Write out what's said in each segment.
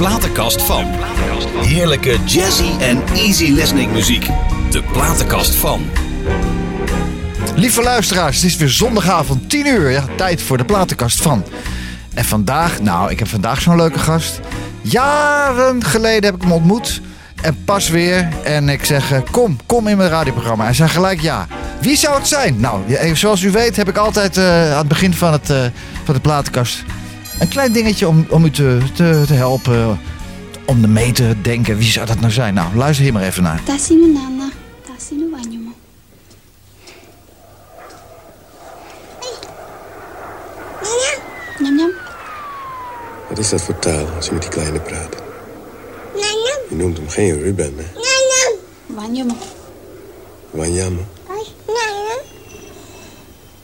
platenkast van. Heerlijke jazzy en easy listening muziek. De platenkast van. Lieve luisteraars, het is weer zondagavond 10 uur. Tijd voor de platenkast van. En vandaag, nou, ik heb vandaag zo'n leuke gast. Jaren geleden heb ik hem ontmoet. En pas weer. En ik zeg, eh, kom, kom in mijn radioprogramma. Hij zei gelijk ja. Wie zou het zijn? Nou, ja, zoals u weet heb ik altijd eh, aan het begin van, het, eh, van de platenkast... een klein dingetje om, om u te, te, te helpen. Om mee te denken, wie zou dat nou zijn? Nou, luister hier maar even naar. Taasi no nana, taasi no banyo mo. Nyam nyam. Wat is dat voor taal als je met die kleine praat? Je noemt hem geen Ruben, hè? Banyo mo. Wanyama.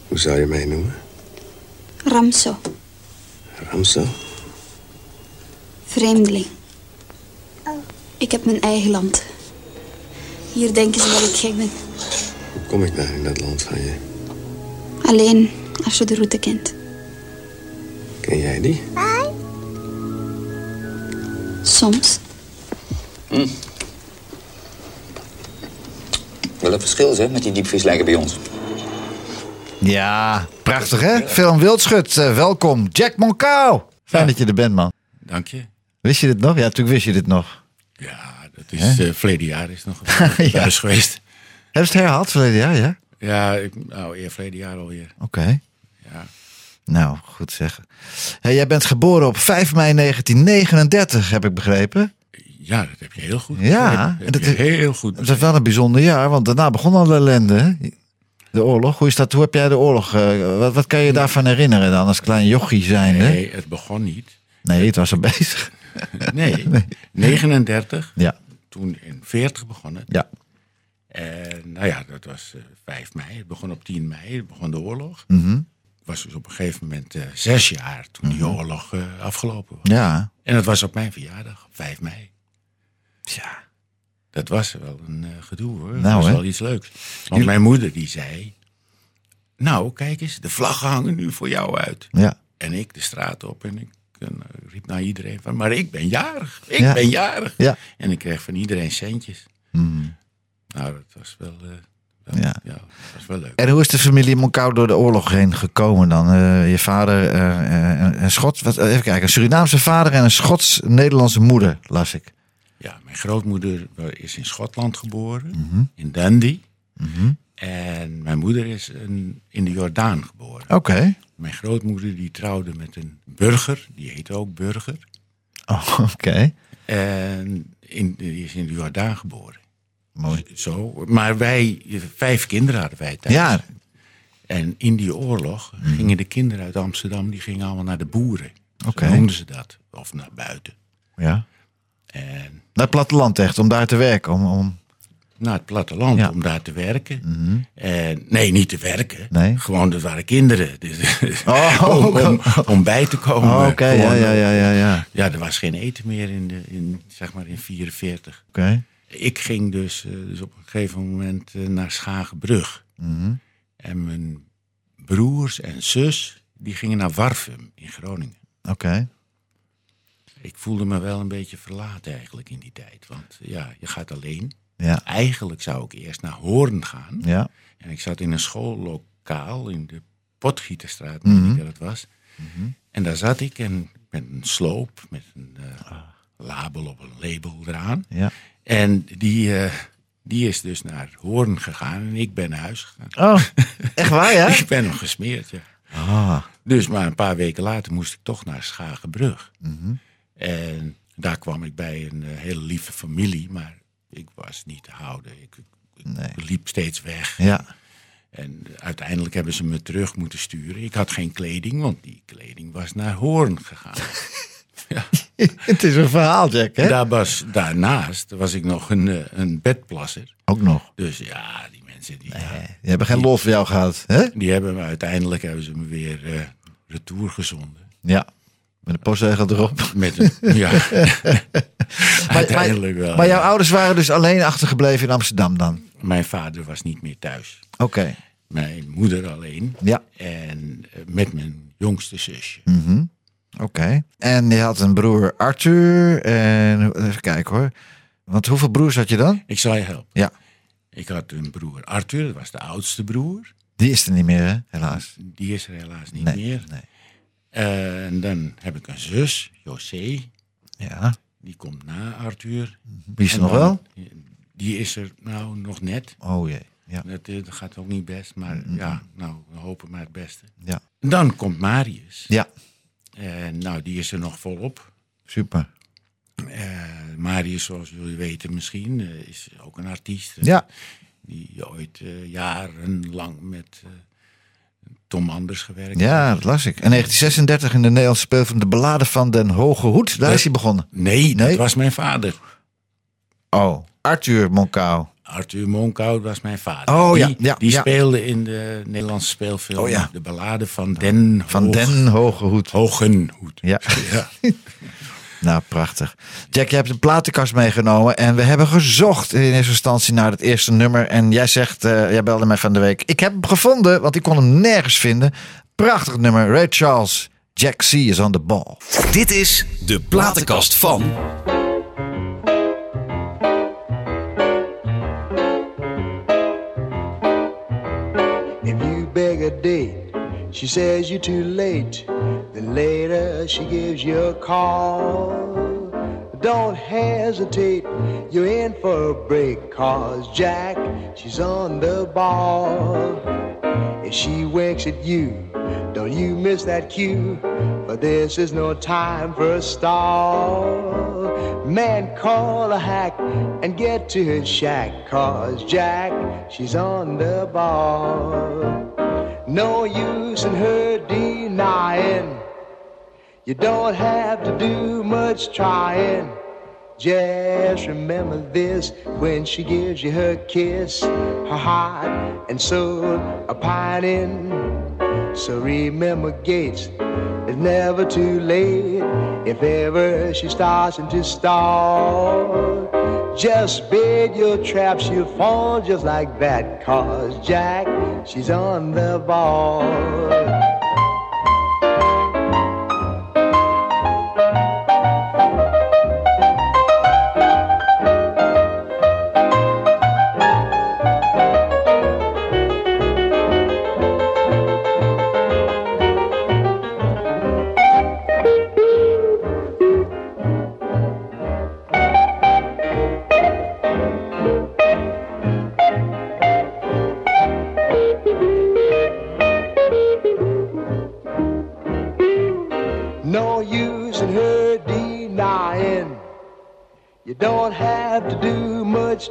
Hoe zou je mij noemen? Ramso, Ramsa? vreemdeling. Ik heb mijn eigen land. Hier denken ze dat ik gek ben. Hoe kom ik daar in dat land van je? Alleen als je de route kent. Ken jij die? Soms. Wel een verschil, zeg, met die diepvrieslijken bij ons. Ja, prachtig hè? Film Wildschut, eh, welkom. Jack Moncau. Fijn dat je er bent, man. Dank je. Wist je dit nog? Ja, natuurlijk wist je dit nog. Ja, dat is eh verleden jaar is nog Ja. thuis geweest. Hebben ze het herhaald verleden jaar, ja? Ja, ik, nou, eer verleden jaar alweer. Oké. Ja. Nou, goed zeggen. Hey, jij bent geboren op 5 mei 1939, heb ik begrepen. ja, dat heb je heel goed. Ja, dat dat heb je is- heel goed. Dat is wel een bijzonder jaar, want daarna begon al de ellende. De oorlog. Hoe, is dat, hoe heb jij de oorlog... eh, wat, wat kan je daarvan herinneren dan als klein jochie zijn? Nee, het begon niet. Nee, het was er bezig. Nee, 39. Ja, Toen in 40 begon het. ja. En nou ja, dat was eh 5 mei. Het begon op 10 mei. Het begon de oorlog. Mhm. Ik was dus op een gegeven moment eh, zes jaar toen die oorlog eh, afgelopen was. Ja. En dat was op mijn verjaardag, op 5 mei. Tja. Dat was wel een eh, gedoe hoor. Nou, dat was wel iets leuks. Want mijn moeder die zei... Nou, kijk eens, de vlaggen hangen nu voor jou uit. Ja. En ik de straat op en ik eh, riep naar iedereen van... Maar ik ben jarig, ik Ja. ben jarig. Ja. En ik kreeg van iedereen centjes. Mhm. Nou, dat was wel, wel- Ja. ja. dat was wel leuk. En hoe is de familie Moncau door de oorlog heen gekomen dan? Je vader, een, een Schots, wat, even kijken, een Surinaamse vader en een Schots-Nederlandse moeder, las ik. Ja, mijn grootmoeder is in Schotland geboren, Mhm. in Dundee. En mijn moeder is een, in de Jordaan geboren. Oké. Mijn grootmoeder die trouwde met een burger, die heette ook burger. Oh, Oké. En in, die is in de Jordaan geboren. Mooi. Zo, maar wij, vijf kinderen hadden wij thuis. Ja, En in die oorlog gingen de kinderen uit Amsterdam, die gingen allemaal naar de boeren. Oké. Zo noemden ze dat. Of naar buiten. ja. En Naar het platteland echt, om daar te werken. Om, om... naar het platteland Ja. Mhm. om daar te werken. En, nee, niet te werken. Nee. Gewoon, dat waren kinderen. Dus, Oh, om, om, om bij te komen. Oh, Oké, ja, ja, ja, ja, ja. Ja, er was geen eten meer in, de, in zeg maar in 44. Oké. Ik ging dus, eh, dus op een gegeven moment eh, naar Schagenbrug. Mhm. En mijn broers en zus, die gingen naar Warfum in Groningen. Oké. Ik voelde me wel een beetje verlaten eigenlijk in die tijd. Want ja, je gaat alleen. Ja. Eigenlijk zou ik eerst naar Hoorn gaan. Ja. En ik zat in een schoollokaal in de Potgieterstraat, meen ik dat het was. En daar zat ik en met een sloop, met een eh, label op een label eraan. Ja. En die, eh, die is dus naar Hoorn gegaan en ik ben naar huis gegaan. Oh, echt waar, ja? Ik ben hem gesmeerd, ja. Ah. Dus maar een paar weken later moest ik toch naar Schagenbrug. En daar kwam ik bij een eh, hele lieve familie, maar ik was niet te houden. Ik, ik Nee. liep steeds weg. Ja. En uiteindelijk hebben ze me terug moeten sturen. Ik had geen kleding, want die kleding was naar Hoorn gegaan. ja. Het is een verhaal, Jack, hè? Daar was, daarnaast was ik nog een, eh, een bedplasser. Ook nog. Dus ja, die mensen die, ja, Die hebben geen lol voor jou gehad, hè? die hebben me uiteindelijk hebben ze me weer eh, retour gezonden. Ja. Met een postzegel erop. Met een, ja, Maar, uiteindelijk wel. maar, maar jouw ouders waren dus alleen achtergebleven in Amsterdam dan? Mijn vader was niet meer thuis. Oké. Mijn moeder alleen. Ja. En eh, met mijn jongste zusje. Mhm. Oké. En je had een broer Arthur. En even kijken hoor. Want hoeveel broers had je dan? Ik zal je helpen. Ja. Ik had een broer Arthur, dat was de oudste broer. Die is er niet meer, hè? helaas. Die is er helaas niet Nee, meer. nee. Eh, en dan heb ik een zus, José. Ja. Die komt na Arthur. Wie is er nog wel? Die is er nou nog net. Oh jee. Ja. Dat, eh, dat gaat ook niet best, maar ja, nou, we hopen maar het beste. Ja. En dan komt Marius. Ja. En nou, die is er nog volop. Super. Eh, Marius, zoals jullie weten misschien, is ook een artiest. Ja. Die ooit jarenlang met Tom Anders gewerkt Ja, dat las ik. En 1936 in de Nederlandse speelfilm De Ballade van den Hoge Hoed. Daar is hij begonnen. Nee, Nee? dat was mijn vader. Oh, Arthur Moncau. Arthur Monkoud was mijn vader. Oh, ja, die, ja, die ja. speelde in de Nederlandse speelfilm Oh, ja. De Ballade van Den Van Hoog- den Hoge Hoed. Hogenhoed. Ja. Ja. Nou, prachtig. Jack, je hebt een platenkast meegenomen en we hebben gezocht in eerste instantie naar het eerste nummer. En jij zegt, eh, jij belde mij van de week, ik heb hem gevonden, want ik kon hem nergens vinden. Prachtig nummer, Ray Charles, Jack C is on the ball. Dit is de platenkast van. She says you're too late. Then later she gives you a call. Don't hesitate, you're in for a break. Cause Jack, she's on the ball. If she winks at you, don't you miss that cue. But this is no time for a stall. Man, call a hack and get to his shack. Cause Jack, she's on the ball. No use in her denying. You don't have to do much trying. Just remember this when she gives you her kiss, her heart and soul are pining. So remember, Gates, it's never too late. If ever she starts into stall, just bait your trap, she'll fall just like that. Cause Jack, she's on the ball.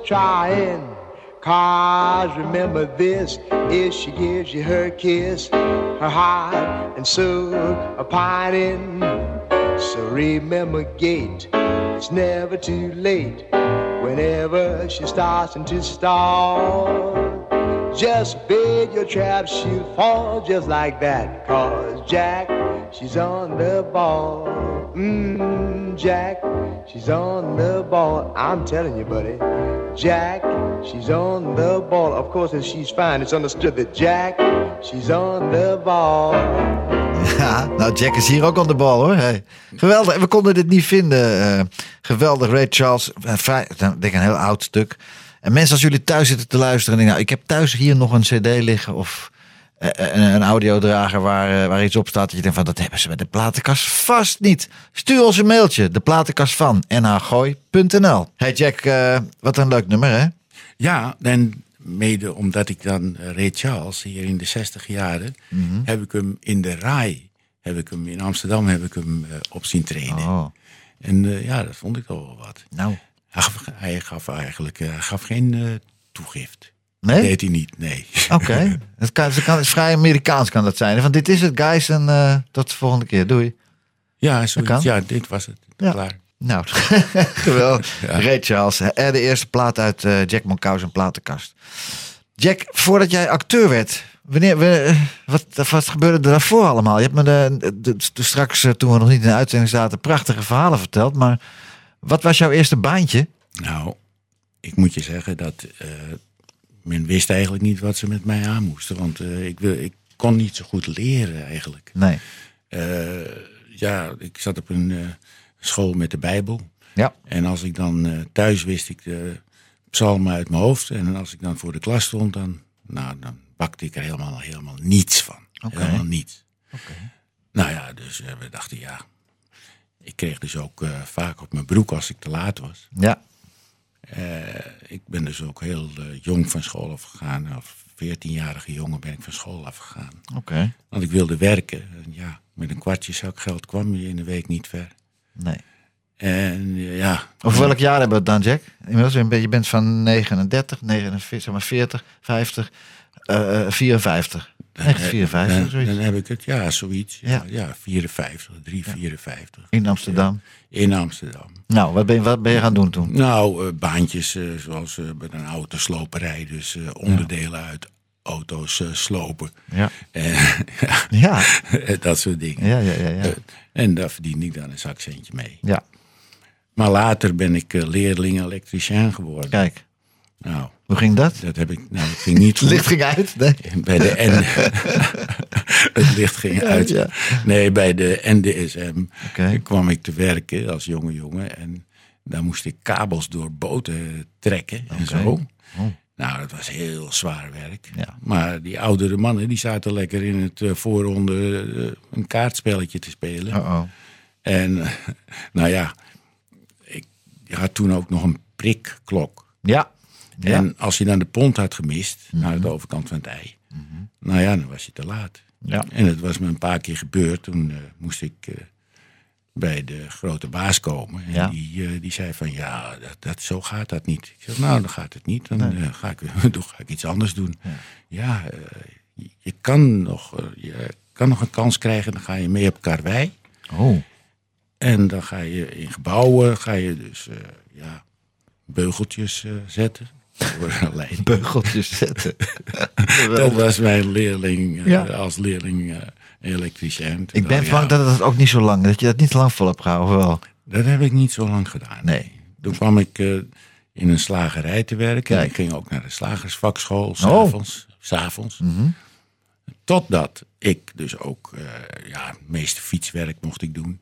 Trying. Cause remember this, if she gives you her kiss, her heart and soul are pining. So remember, Gate, it's never too late. Whenever she starts into stall, just bait your trap, she'll fall just like that. Cause Jack, she's on the ball. Mmm, Jack, she's on the ball. I'm telling you, buddy. Jack, she's on the ball. Of course, if she's fine, it's understood that Jack, she's on the ball. Ja, nou Jack is hier ook aan de bal hoor. Hey. Geweldig. We konden dit niet vinden. Eh, geweldig. Ray Charles. Eh, vrij, nou, ik denk een heel oud stuk. En mensen als jullie thuis zitten te luisteren. En denken, nou, ik heb thuis hier nog een cd liggen. Of eh, een, een audiodrager waar, eh, waar iets op staat. Dat je denkt van dat hebben ze bij de platenkast vast niet. Stuur ons een mailtje. De platenkast van nhgooi.nl Hey Jack, eh, wat een leuk nummer hè? Ja, en mede omdat ik dan eh, Ray Charles hier in de 60 jaren, Mhm. heb ik hem in de RAI, heb ik hem in Amsterdam heb ik hem eh, op zien treden. Oh, En eh, ja, dat vond ik toch wel wat. nou. Hij gaf, hij gaf eigenlijk eh, hij gaf geen eh, toegift. Nee? Deed hij niet, nee. Oké. Het, kan, het, kan, het is vrij Amerikaans kan dat zijn. Van dit is het guys en eh, tot de volgende keer. Doei. Ja, zoiets, kan. ja, dit was het. Ja. Klaar. Nou, geweldig. Ray Charles, de eerste plaat uit eh, Jack Moncou's en platenkast. Jack, voordat jij acteur werd, wanneer, we, wat, wat gebeurde er daarvoor allemaal? Je hebt me de, de- de- straks, eh, toen we nog niet in de uitzending zaten, prachtige verhalen verteld. Maar wat was jouw eerste baantje? Nou, ik moet je zeggen dat men wist eigenlijk niet wat ze met mij aan moesten. Want eh, ik, wil, ik kon niet zo goed leren eigenlijk. Nee. Eh, ja, ik zat op een eh, school met de Bijbel. Ja. En als ik dan thuis wist ik de psalmen uit mijn hoofd. En als ik dan voor de klas stond, dan, nou, dan bakte ik er helemaal, helemaal niets van. Oké. Helemaal niets. Nou ja, dus we dachten ja. Ik kreeg dus ook vaak op mijn broek als ik te laat was. Ja. Eh, ik ben dus ook heel eh, jong van school afgegaan. Als 14-jarige jongen ben ik van school afgegaan. Oké. Want ik wilde werken. En ja, met een kwartje zak geld kwam je in de week niet ver. Nee. En eh, ja, Over welk jaar hebben we het dan, Jack? Inmiddels, je bent- van 39, 49, zeg maar 40, 50, eh, eh, 54. Echt 54, dan, zoiets. dan heb ik het, ja, zoiets. Ja, Ja. ja. 54, 3, 54. In Amsterdam. In Amsterdam. Nou, wat ben, je, wat ben je gaan doen toen? Nou, eh, baantjes eh, zoals eh, bij een autosloperij. Dus eh, onderdelen uit auto's eh, slopen. Ja. Eh, Ja, dat soort dingen. ja, ja, ja. ja. Eh, en daar verdiende ik dan een zakcentje mee. ja. Maar later ben ik eh, leerling elektricien geworden. Kijk, Nou, hoe ging dat? dat heb ik, nou, dat ging niet Het licht ging uit. Nee. Bij de N. het licht ging uit. Ja. Nee, bij de NDSM kwam ik te werken als jonge jongen. En daar moest ik kabels door boten trekken en zo. Oh. Nou, dat was heel zwaar werk. Ja. Maar die oudere mannen die zaten lekker in het eh, voorronde eh, een kaartspelletje te spelen. Oh, oh. En nou ja, ik had toen ook nog een prikklok. Ja. Ja. Mhm. En als je dan de pont had gemist, naar de overkant van het ei, nou ja, dan was je te laat. Ja. En het was me een paar keer gebeurd. Toen eh, moest ik eh, bij de grote baas komen. En Ja. die, eh, die zei van, ja, dat, dat, zo gaat dat niet. Ik zeg, nou, dan gaat het niet. Dan ga, ik, dan ga ik iets anders doen. Ja, eh, je, je kan nog, je kan nog een kans krijgen. Dan ga je mee op karwei. Oh. En dan ga je in gebouwen, ga je dus ja, beugeltjes zetten. Beugeltjes zetten. Dat was mijn leerling eh, Ja. als leerling eh elektricien. Ik ben bang ja, dat het ook niet zo lang, dat je dat niet lang vol hebt gehouden, wel. Dat heb ik niet zo lang gedaan. Nee. Toen kwam ik eh, in een slagerij te werken. En ik ging ook naar de slagersvakschool, Oh. s'avonds. s'avonds. Mhm. Totdat ik dus ook, eh, ja, het meeste fietswerk mocht ik doen.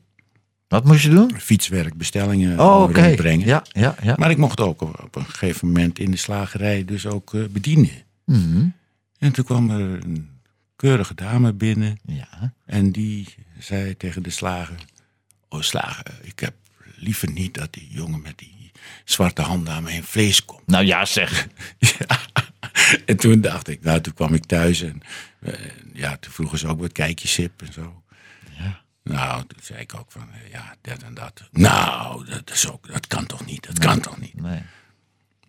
Wat moest je doen? Fietswerk, bestellingen Oh, oké. rondbrengen. Ja, ja, ja. Maar ik mocht ook op, op een gegeven moment in de slagerij dus ook eh, bedienen. Mhm. En toen kwam er een keurige dame binnen. Ja. En die zei tegen de slager: Oh, slager, ik heb liever niet dat die jongen met die zwarte handen aan mijn vlees komt. Nou ja, zeg. ja. En toen dacht ik, nou, toen kwam ik thuis en eh, ja, toen vroegen ze ook wat kijkjesip en zo. Nou, toen zei ik ook van, eh, ja, dat en dat. Nou, dat, is ook, dat kan toch niet, dat kan toch niet. Nee.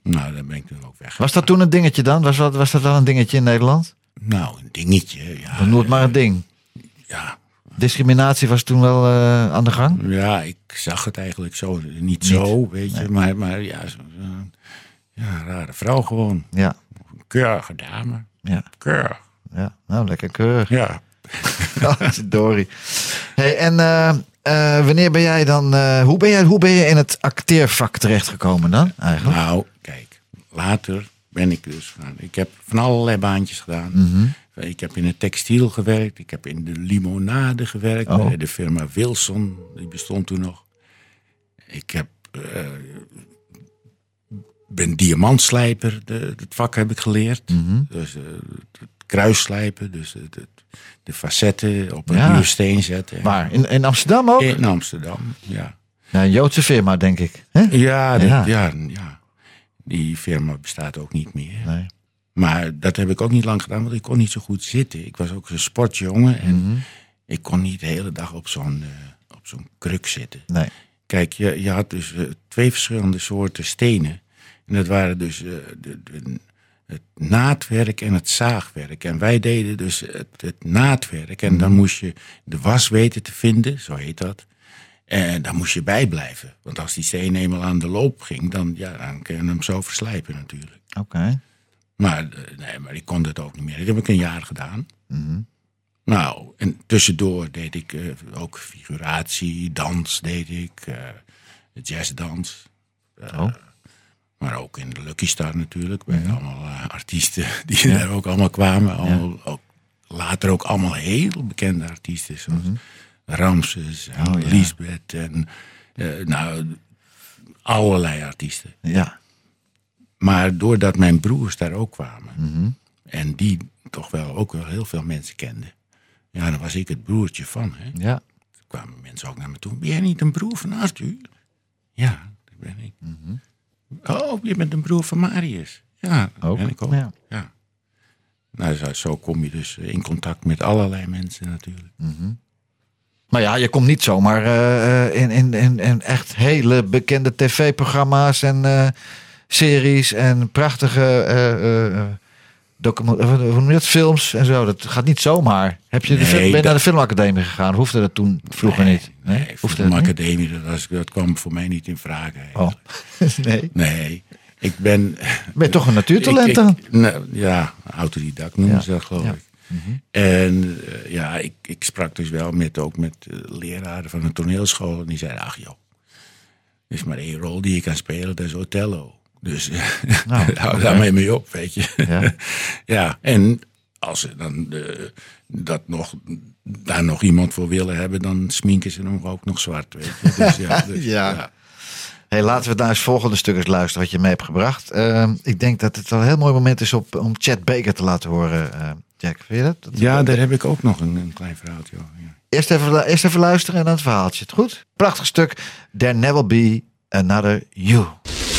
Nou, dan ben ik toen ook weg. Was dat toen een dingetje dan? Was, dat- was dat wel een dingetje in Nederland? Nou, een dingetje, ja. Dan nooit maar een ding. Ja, Discriminatie was toen wel eh, aan de gang? Ja, ik zag het eigenlijk zo. Niet, zo, weet je. Maar, maar ja, zo- ja, rare vrouw gewoon. Ja. Keurige dame. Ja. Keurig. ja. Nou, lekker keurig. Ja. Dory. Hey, en eh, eh, wanneer ben jij dan... eh, hoe, ben jij, hoe ben je in het acteervak terechtgekomen dan eigenlijk? Nou, kijk. Later ben ik dus. Ik heb van allerlei baantjes gedaan. Mhm. Ik heb in het textiel gewerkt. Ik heb in de limonade gewerkt. Oh. Bij de firma Wilson. Die bestond toen nog. Ik heb... ben diamantslijper. De, het vak heb ik geleerd. Mhm. Dus het kruisslijpen. Dus het, het- de facetten op een Ja. nieuwe steen zetten. Waar? In, in Amsterdam ook? In Amsterdam, ja. Ja, een Joodse firma, denk ik. Ja, dat- Ja. ja. Ja, Die firma bestaat ook niet meer. Nee. Maar dat heb ik ook niet lang gedaan, want ik kon niet zo goed zitten. Ik was ook een sportjongen en Mhm. ik kon niet de hele dag op zo'n eh, op zo'n kruk zitten. Nee. Kijk, je, je had dus eh, twee verschillende soorten stenen. En dat waren dus eh, de, de- naadwerk en het zaagwerk. En wij deden dus het, het naadwerk. En dan moest je de was weten te vinden, zo heet dat. En daar moest je bij blijven. Want als die steen eenmaal aan de loop ging, dan, ja, dan kun je hem zo verslijpen natuurlijk. Oké. Maar, eh, nee, maar ik kon dat ook niet meer. Dat heb ik een jaar gedaan. Mhm. Nou, en tussendoor deed ik eh, ook figuratie, dans deed ik, eh jazzdans. Oh. Maar ook in de Lucky Star natuurlijk, bij allemaal eh, artiesten die daar ook allemaal kwamen. Allemaal, ook, later ook allemaal heel bekende artiesten, zoals Ramses en Oh, ja. Lisbeth en eh, nou, allerlei artiesten. Ja. Maar doordat mijn broers daar ook kwamen Mhm. en die toch wel ook wel heel veel mensen kenden, ja, dan was ik het broertje van. Hè. Ja. Toen kwamen mensen ook naar me toe. Ben jij niet een broer van Arthur? Ja, dat ben ik. Oh, je bent een broer van Marius. Ja, Ook, ben ik ook. ja. Ja. Nou, zo, zo kom je dus in contact met allerlei mensen natuurlijk. Maar ja, je komt niet zomaar eh, eh, in, in, in, in echt hele bekende tv-programma's en eh, series en prachtige eh, eh, films en zo. Dat gaat niet zomaar. Heb je Nee, ben je naar de filmacademie gegaan? Hoefde dat toen vroeger niet? Nee, Hoefde voor dat kwam voor mij niet in vraag. Oh. nee. Nee, ik ben... Ben je toch een natuurtalent Ik- dan? ik- nou, ja, autodidact noemen Ja. ze dat geloof Ja. ik. En eh, ja, ik, ik sprak dus wel met, ook met eh, leraren van een toneelschool. En die zeiden, ach joh, er is maar één rol die je kan spelen, dat is Othello. Dus Nou, hou daarmee mee op, weet je. Ja. Ja, en als ze dan eh, dat nog, daar nog iemand voor willen hebben, dan sminken ze hem ook nog zwart, weet je. Dus, ja, dus, Ja. ja. Hey, laten we naar het volgende stuk eens luisteren wat je mee hebt gebracht. Ehm, ik denk dat het wel een heel mooi moment is op, om Chad Baker te laten horen, eh, Jack. Vind je dat? dat? Ja, daar heb ik ook nog een, een klein verhaaltje over. Ja. Eerst even, eerst even luisteren en dan het verhaaltje. Het goed? Prachtig stuk. There never be another you.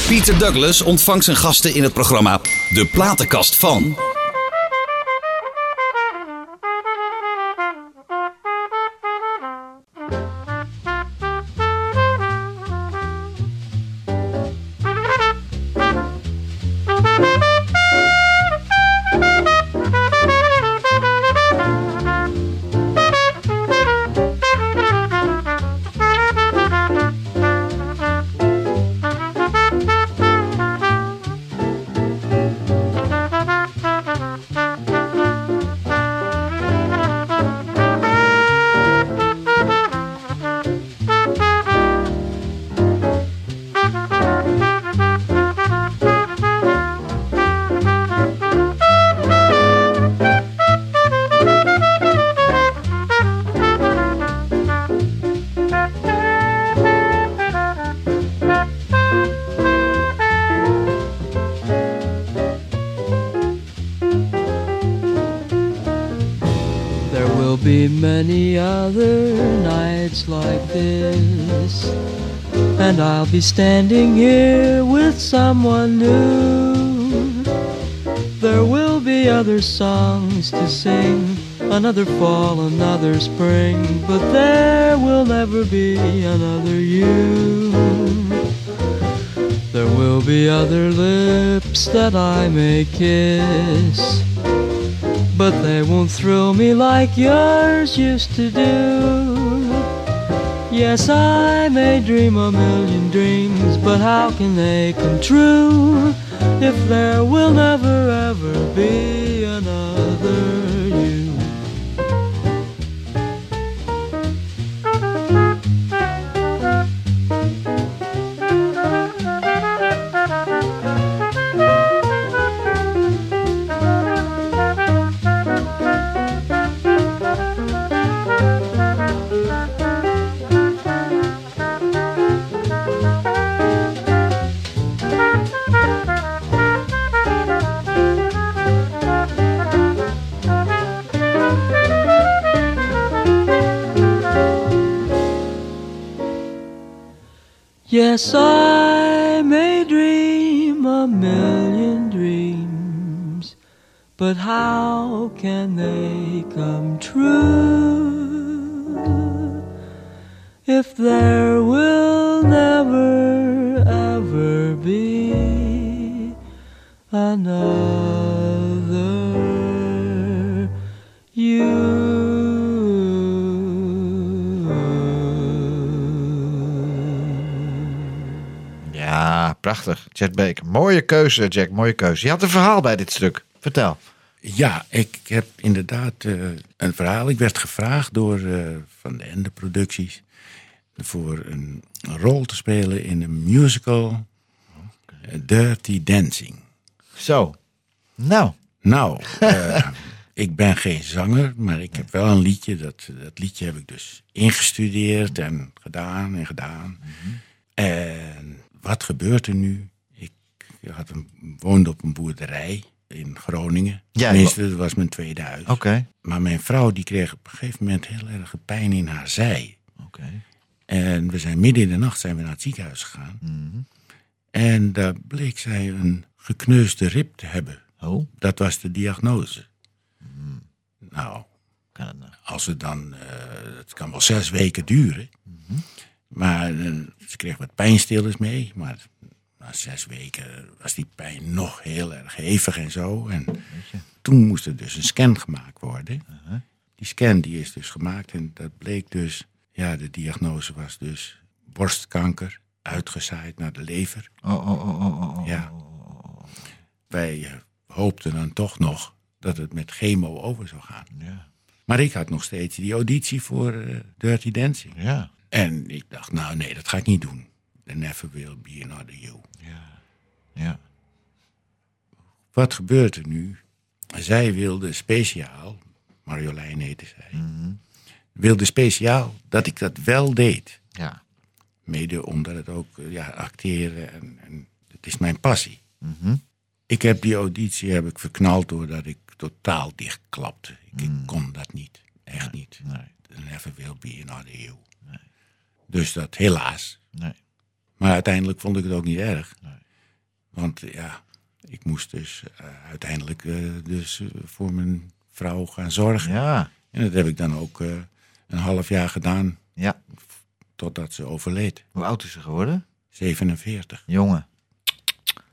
Peter Douglas ontvangt zijn gasten in het programma De Platenkast van. Standing here with someone new. There will be other songs to sing, another fall, another spring, but there will never be another you. There will be other lips that I may kiss but they won't thrill me like yours used to do. Yes, I may dream a million dreams, but how can they come true if there will never ever be another Yes, I may dream a million dreams, but how can they come true if there will never ever be another Chad Baker. Mooie keuze, Jack. Mooie keuze. Je had een verhaal bij dit stuk. Vertel. Ja, ik heb inderdaad eh, een verhaal. Ik werd gevraagd door eh, Van de Ende Producties voor een rol te spelen in een musical Dirty Dancing. Zo. Nou. Nou, eh, Ik ben geen zanger, maar ik heb wel een liedje. Dat, dat liedje heb ik dus ingestudeerd en gedaan en gedaan. En wat gebeurt er nu? Ik had een, woonde op een boerderij in Groningen. Ja, Tenminste, dat was mijn tweede huis. Oké. Maar mijn vrouw die kreeg op een gegeven moment heel erg pijn in haar zij. Oké. En we zijn midden in de nacht zijn we naar het ziekenhuis gegaan. En daar bleek zij een gekneusde rib te hebben. Oh, Dat was de diagnose. Nou, kan het nou? als het dan, eh, het kan wel zes weken duren. Maar eh, ze kreeg wat pijnstillers mee. Maar na zes weken was die pijn nog heel erg hevig en zo. En toen moest er dus een scan gemaakt worden. Die scan die is dus gemaakt en dat bleek dus, ja, de diagnose was dus borstkanker, uitgezaaid naar de lever. Oh, oh, oh, oh, oh, oh. Ja. Wij eh, hoopten dan toch nog dat het met chemo over zou gaan. Ja. Maar ik had nog steeds die auditie voor eh, Dirty Dancing. Ja. En ik dacht, nou nee, dat ga ik niet doen. There never will be another you. Ja. Wat gebeurt er nu? Zij wilde speciaal, Marjolein heette zij, wilde speciaal dat ik dat wel deed. Ja. Mede omdat het ook, eh, ja, acteren en, en het is mijn passie. Mhm. Ik heb die auditie heb ik verknald doordat ik totaal dichtklapte. Ik, ik kon dat niet. Echt niet. Mm. Nee. Never will be another you. Dus dat helaas. Nee. Maar uiteindelijk vond ik het ook niet erg. Nee. Want ja, ik moest dus eh, uiteindelijk eh, dus, eh, voor mijn vrouw gaan zorgen. Ja. En dat heb ik dan ook een half jaar gedaan Ja. totdat ze overleed. Hoe oud is ze geworden? 47. Jongen.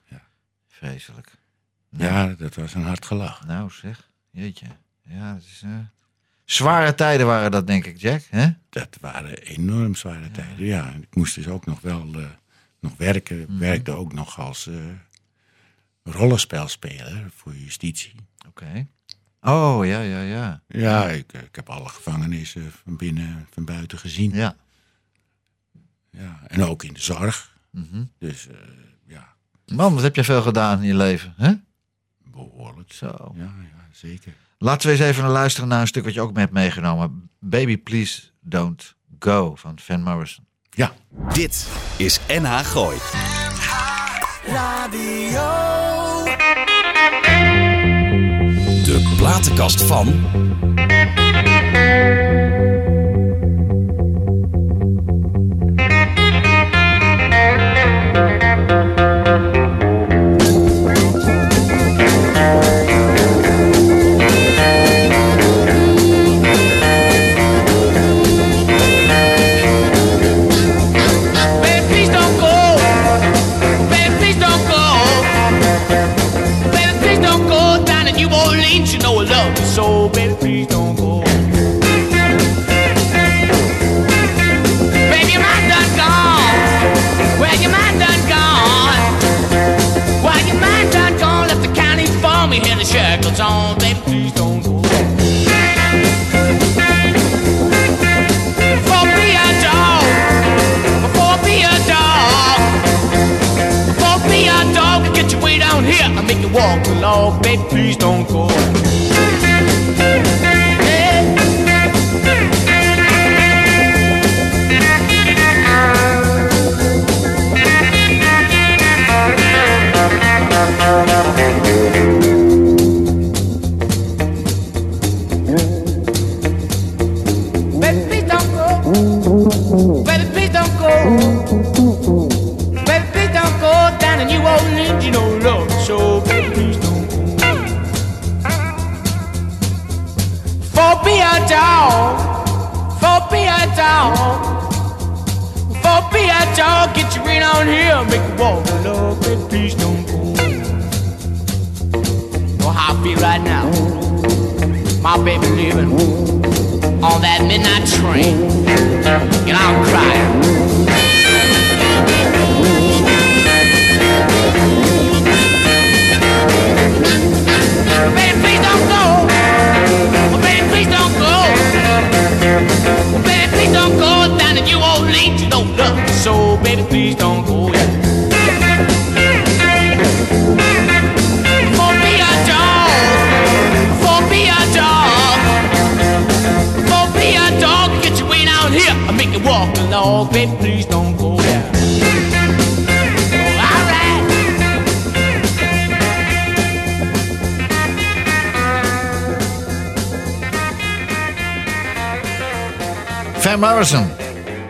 Ja. Vreselijk. Ja, dat was een hard gelach. Nou zeg, jeetje. Ja, het is... Zware tijden waren dat, denk ik, Jack. hè? Dat waren enorm zware tijden. Ja, ik moest dus ook nog wel eh, nog werken. Ik werkte ook nog als eh rollenspelspeler voor justitie. Oké. Oh, ja, ja, ja. Ja, ik, eh, ik heb alle gevangenissen van binnen en van buiten gezien. Ja. Ja, en ook in de zorg. Dus eh, ja, Man, wat heb je veel gedaan in je leven, hè? behoorlijk. Zo. Ja, ja, zeker. Laten we eens even luisteren naar een stuk wat je ook mee hebt meegenomen. Baby, please don't go van Van Morrison. Ja, Dit is NH Gooi. De platenkast van.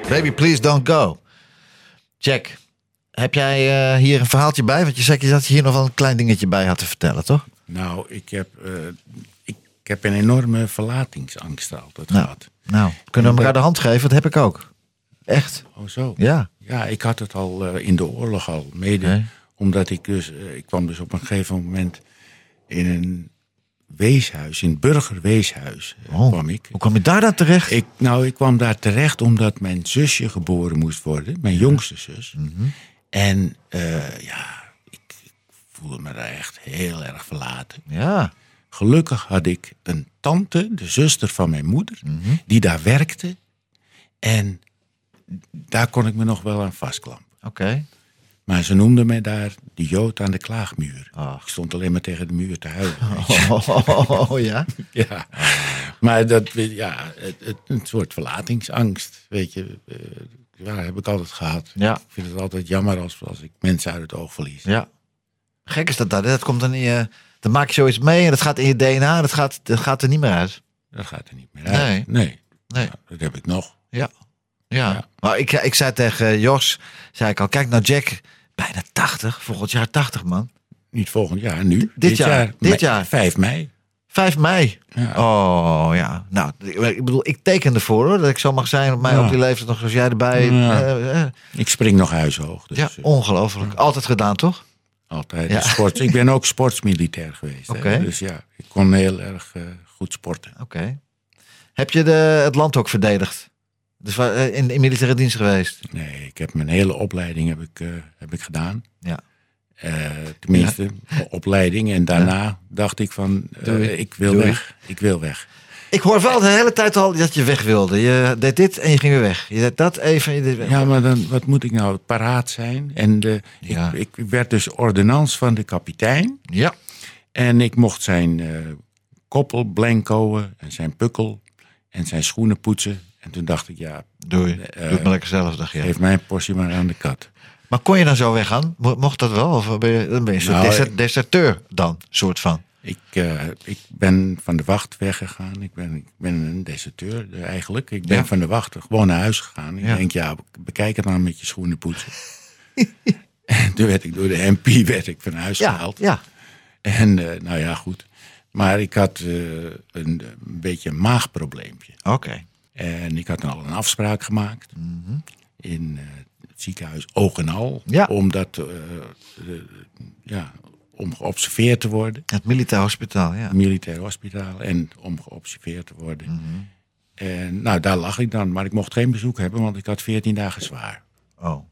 Baby, please don't go. Jack, heb jij eh, hier een verhaaltje bij? Want je zei dat je hier nog wel een klein dingetje bij had te vertellen, toch? Nou, ik heb, eh, ik, ik heb een enorme verlatingsangst altijd Nou, gehad. nou, kunnen we elkaar de hand geven? Dat heb ik ook. Echt? Oh zo. Ja. Ja, ik had het al eh, in de oorlog al. Mede omdat ik dus, ik kwam dus op een gegeven moment in een weeshuis, in het burgerweeshuis eh, Oh, kwam ik. Hoe kwam je daar dan terecht? ik. Nou, ik kwam daar terecht omdat mijn zusje geboren moest worden, mijn jongste zus. Mhm. En eh, ja, ik, ik voelde me daar echt heel erg verlaten. Ja. Gelukkig had ik een tante, de zuster van mijn moeder, Mhm. die daar werkte. En daar kon ik me nog wel aan vastklampen. Oké. Maar ze noemden mij daar de Jood aan de klaagmuur. Ach. Ik stond alleen maar tegen de muur te huilen. Oh, ja. Ja. Maar dat, ja, het, het- een soort verlatingsangst, weet je. eh, Ja, heb ik altijd gehad. Ja. Ik vind het altijd jammer als, als ik mensen uit het oog verlies. Ja. Gek is dat dat. Dat komt dan in je... Dan maak je zoiets mee en dat gaat in je DNA. Dat gaat, dat gaat er niet meer uit. Dat gaat er niet meer uit. Nee. Nee. Nee. Dat heb ik nog. Ja. Ja. Ja. Maar ik, ik zei tegen Jos, zei ik al, kijk nou Jack, bijna 80, volgend jaar 80 man. Niet volgend jaar, nu. Dit jaar, dit jaar. 5 mei. 5 mei. Ja. Oh ja. Nou, ik bedoel, ik teken ervoor hoor, dat ik zo mag zijn op mij Ja. op die leeftijd nog zoals jij erbij. Ja. Eh, eh. Ik spring nog huishoog. Dus ja, eh, ongelooflijk. Altijd gedaan toch? altijd. Ja. Sport. Ik ben ook sportsmilitair geweest. Dus ja, ik kon heel erg eh, goed sporten. Oké. Heb je de, het land ook verdedigd? Dus waar- in, in militaire dienst geweest? Nee, ik heb mijn hele opleiding heb ik, eh, heb ik gedaan. Ja. Eh, tenminste, opleiding. En daarna dacht ik van, eh, ik wil Doei. weg. Ik wil weg. Ik hoor wel de hele tijd al dat je weg wilde. Je deed dit en je ging weer weg. Je deed dat even en je deed weg. Ja, maar dan, wat moet ik nou? Paraat zijn. En de, Ja. ik, ik werd dus ordonnans van de kapitein. Ja. En ik mocht zijn eh, koppel blancoen en zijn pukkel en zijn schoenen poetsen. En toen dacht ik, ja, Doei. Eh, Doe het maar lekker zelf, dacht je. geef mijn portie maar aan de kat. Maar kon je dan zo weggaan? Mo- Mocht dat wel? Of ben je, dan ben je een soort Nou, deserteur dan, soort van. Ik, eh, ik ben van de wacht weggegaan. Ik ben, ik ben een deserteur eigenlijk. Ik ben Ja. van de wacht gewoon naar huis gegaan. Ik Ja. denk, ja, bekijk het maar met je schoenen poetsen. en toen werd ik door de MP werd ik van huis Ja, gehaald. ja. En eh, nou ja, goed. Maar ik had een, een beetje een maagprobleempje. Oké. En ik had al een afspraak gemaakt in eh, het ziekenhuis Oog en Al. Mhm. Ja. Omdat, eh, eh, ja, om geobserveerd te worden. Het militair hospitaal, ja. Militair hospitaal. En om geobserveerd te worden. Mhm. En nou, daar lag ik dan. Maar ik mocht geen bezoek hebben, want ik had 14 dagen zwaar. Oh.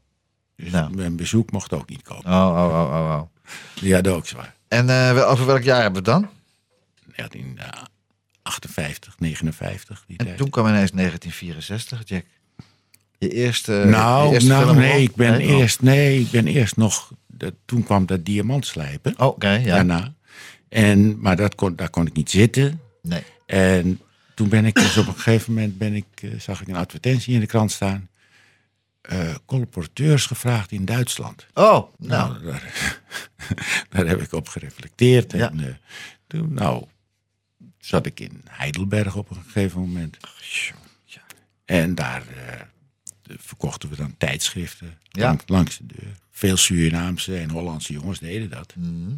Dus Nou. mijn bezoek mocht ook niet komen. Oh, oh, oh, oh, oh. Die hadden ook zwaar. En over welk jaar hebben we het dan? 1958, 59. Die En tijd. toen kwam ineens 1964, Jack. Je eerste. je Nou, eerste nou nee, ik ben Nee? Eerst, nee, ik ben eerst nog. Toen kwam dat diamantslijpen. Oh, Oké, ja. Daarna. En, maar dat kon, daar kon ik niet zitten. Nee. En toen ben ik dus op een gegeven moment ben ik, eh, zag ik een advertentie in de krant staan. eh colporteurs gevraagd in Duitsland. Oh, nou. Nou, daar, daar heb ik op gereflecteerd. En eh, toen, nou, zat ik in Heidelberg op een gegeven moment. En daar eh, verkochten we dan tijdschriften Ja. lang- langs de deur. Veel Surinaamse en Hollandse jongens deden dat. Mhm.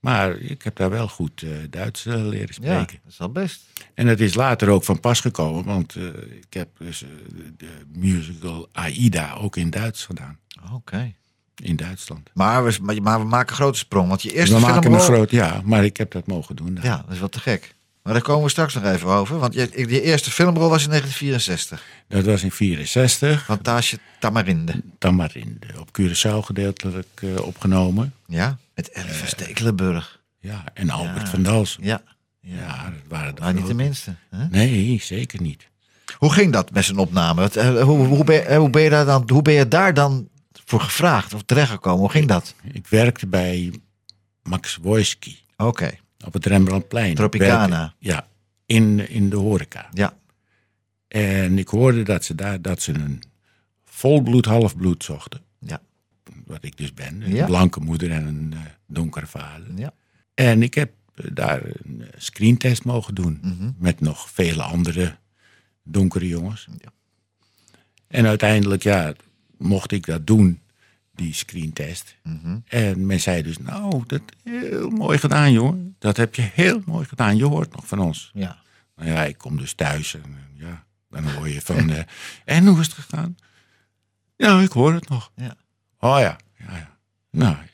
Maar ik heb daar wel goed eh, Duits eh, leren Ja, spreken. dat is wel best. En dat is later ook van pas gekomen, want eh, ik heb dus eh, de, musical Aida ook in Duits gedaan. Oké. In Duitsland. Maar we, maar- we maken een grote sprong. Want je eerste We maken filmrol... een groot, ja, maar ik heb dat mogen doen. Ja, dat is wel te gek. Maar daar komen we straks nog even over. Want je, je eerste filmrol was in 1964. Dat was in 64, Fantasje Tamarinde. Tamarinde, op Curaçao gedeeltelijk eh, opgenomen. Ja, met Ellie van Stekelenburg. Ja, en Albert Ja. van Dalsen. Ja. Ja, dat waren Maar niet de minste. Hè? Nee, zeker niet. Hoe ging dat met zijn opname? Eh, hoe, hoe, ben, hoe, ben je daar dan, hoe ben je daar dan voor gevraagd of terechtgekomen? Hoe ging dat? Ik werkte bij Max Wojski Oké, op het Rembrandtplein. Tropicana. Werken- Ja, in, in de horeca. ja. En ik hoorde dat ze daar dat ze een volbloed, halfbloed zochten. Ja. Wat ik dus ben. Een Ja. blanke moeder en een eh, donkere vader. Ja. En ik heb eh, daar een eh, screentest mogen doen. Mhm. Met nog vele andere donkere jongens. En uiteindelijk, ja, mocht ik dat doen, die screentest. Mhm. En men zei dus, nou, dat heel mooi gedaan, jongen. Dat heb je heel mooi gedaan. Je hoort nog van ons. Ja. Nou ja, ik kom dus thuis en ja, dan hoor je van, en hoe is het gegaan? Nou, ik hoor het nog. Ja. Oh ja, ja, ja. Nou ja.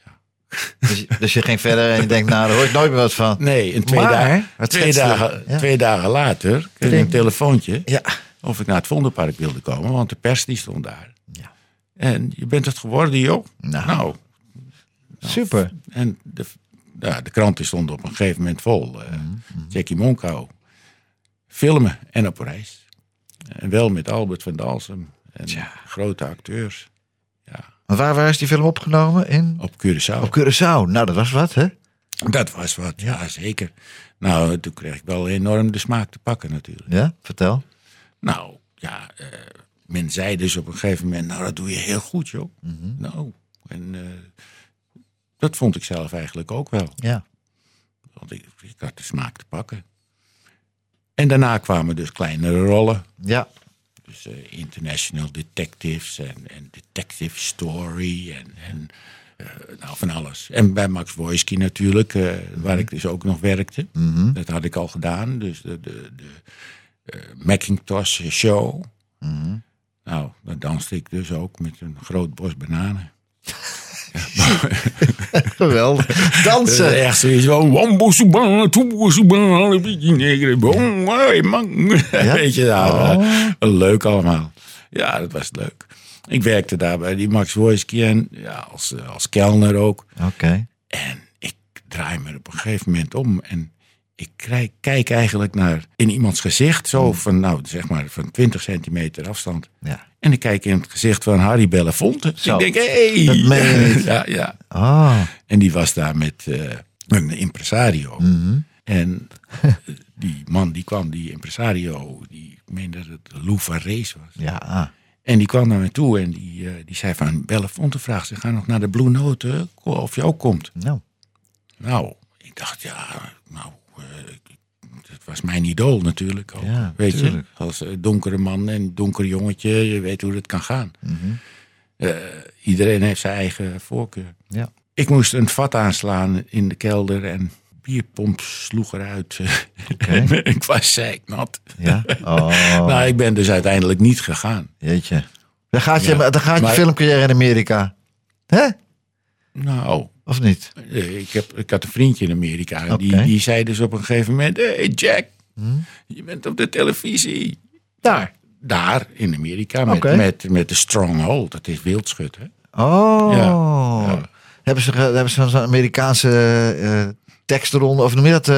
Dus, je- dus je ging verder en je denkt, nou, daar hoor ik nooit meer wat van. Nee, en twee, Maar, dagen, twee, dagen, ja. twee dagen later kreeg ik een telefoontje Ja. of ik naar het Vondelpark wilde komen, want de pers die stond daar. Ja. En je bent het geworden, joh. Nou. nou Super. En de, ja, de kranten stonden op een gegeven moment vol. eh Jackie Monkau. Filmen en op reis. En wel met Albert van Dalsem. En grote acteurs. Maar waar, waar is die film opgenomen? In? Op Curaçao. Op Curaçao. Nou, dat was wat, hè? Dat was wat, ja zeker. Nou, toen kreeg ik wel enorm de smaak te pakken natuurlijk. Ja, vertel. Nou, ja, eh, men zei dus op een gegeven moment, nou dat doe je heel goed joh. Nou, en eh, dat vond ik zelf eigenlijk ook wel. Ja. Want ik, ik had de smaak te pakken. En daarna kwamen dus kleinere rollen. Ja. Dus eh, International Detectives en, en Detective Story en, en eh, nou, van alles. En bij Max Wojski natuurlijk, eh, waar ik dus ook nog werkte. Mhm. Dat had ik al gedaan. Dus de, de, de Macintosh Show. Mhm. Nou, dan danste ik dus ook met een groot bos bananen. Geweldig. Dansen. Echt zoiets van... Man. Weet je, nou, eh, leuk allemaal. Ja, dat was leuk. Ik werkte daar bij die Max Wojski en ja, als, eh, als kelner ook. Oké. En ik draai me op een gegeven moment om en ik krijg, kijk eigenlijk naar in iemands gezicht, zo van, nou, zeg maar van 20 centimeter afstand. Ja. En ik kijk in het gezicht van Harry Belafonte. Zo. Ik denk, hé! Hey. Ja, ja. Ah. En die was daar met eh, een impresario. Mhm. En die man die kwam, die impresario, die ik meen dat het Lou Varese was. Ja. En die kwam naar me toe en die, eh, die zei van, Belafonte vraagt, ze gaan nog naar de Blue Note, eh, of je ook komt. Nou. Nou, ik dacht, ja, nou, eh, het was mijn idool natuurlijk. Ook, Ja, weet je, als eh, donkere man en donker jongetje, je weet hoe het kan gaan. Mhm. Eh, iedereen heeft zijn eigen voorkeur. Ja. Ik moest een vat aanslaan in de kelder en bierpomp sloeg eruit. ik was zeiknat. Ja? Oh. nou, ik ben dus uiteindelijk niet gegaan. Jeetje. Dan gaat je, Ja, dan gaat je maar- filmcarrière in Amerika. Hè? Nou, Of niet? eh, ik, heb, ik had een vriendje in Amerika. Die, die zei dus op een gegeven moment: Hey Jack, Hm? je bent op de televisie. Daar. Daar in Amerika met, met, met de Stronghold. Dat is wildschut, hè? Oh. Ja. Hebben ze, hebben ze zo'n Amerikaanse eh tekstronde, of noem je dat,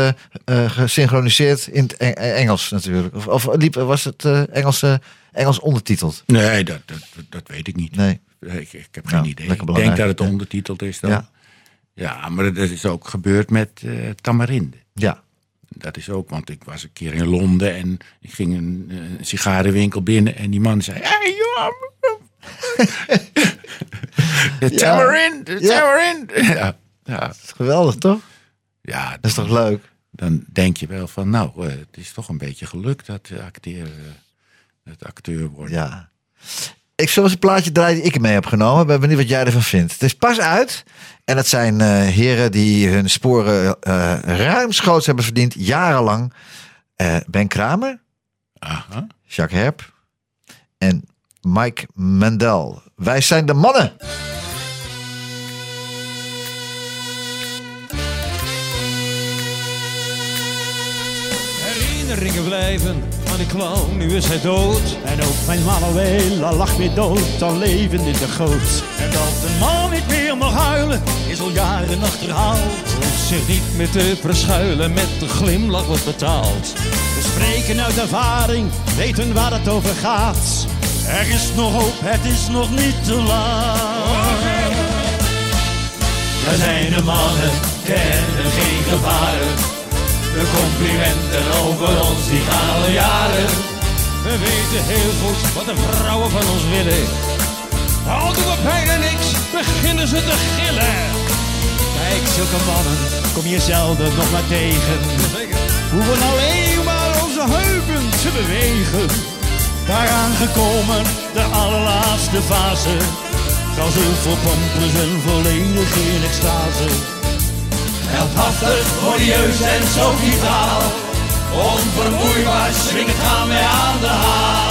eh, gesynchroniseerd in het Eng- Engels natuurlijk? Of, of liep, was het Engelse, Engels ondertiteld? Nee, dat, dat, dat weet ik niet. Nee. Ik, ik heb geen Nou, idee. Ik denk dat het ondertiteld is dan. Ja. Ja. maar dat is ook gebeurd met eh Tamarinde. Ja. Dat is ook, want ik was een keer in Londen en ik ging een, eh, sigarenwinkel binnen en die man zei: Hey, joh, de Ja. tamarind, de Ja. tamarind. Ja, ja, Dat is geweldig, toch? ja, Dat is toch leuk? dan denk je wel van, nou, eh, het is toch een beetje gelukt dat de acteur, het acteur wordt. Ja. Ik zal eens een plaatje draaien die ik ermee heb genomen. Ik ben benieuwd wat jij ervan vindt. Het is pas uit. En het zijn eh, heren die hun sporen eh ruimschoots hebben verdiend. Jarenlang. Eh, ben Kramer, Aha. Jacques Herp en Mike Mendel. Wij zijn de mannen. Herinneringen blijven de clown, nu is hij dood. En ook mijn Manuela lag weer dood, al levend in de goot. En dat de man niet meer mag huilen, is al jaren achterhaald. Hoeft zich niet meer te verschuilen, met de glimlach wordt betaald. We spreken uit ervaring, weten waar het over gaat. Er is nog hoop, het is nog niet te laat. We zijn de mannen, kennen geen gevaren. De complimenten over ons, die gaan al jaren. We weten heel goed wat de vrouwen van ons willen. Al doen we bijna niks, beginnen ze te gillen. Kijk, zulke mannen kom je zelden nog maar tegen. Hoeven alleen maar onze heupen te bewegen. Daaraan gekomen, de allerlaatste fase. Ze voor pampers en volledig in extase. Heldhaftig, modieus en zo vitaal. Onvermoeibaar swingend gaan wij aan de haal.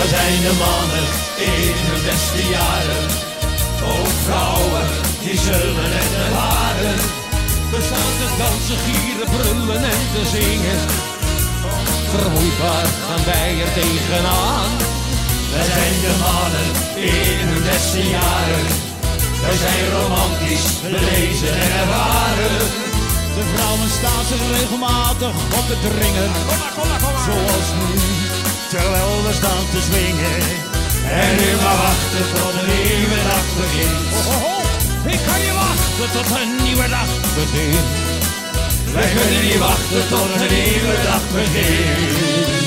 We zijn de mannen in hun beste jaren. Ook vrouwen, die zullen het ervaren. We staan te dansen, gieren, brullen en te zingen. Vermoeidbaar gaan wij er tegenaan. We zijn de mannen in hun beste jaren. Wij zijn romantisch, belezen en ervaren. De vrouwen staan zich regelmatig op te dringen. Zoals nu, terwijl we staan te zwingen. En nu maar wachten tot een nieuwe dag begint. Oh, oh, oh, ik kan niet wachten tot een nieuwe dag begint. Wij kunnen niet wachten tot een nieuwe dag begint.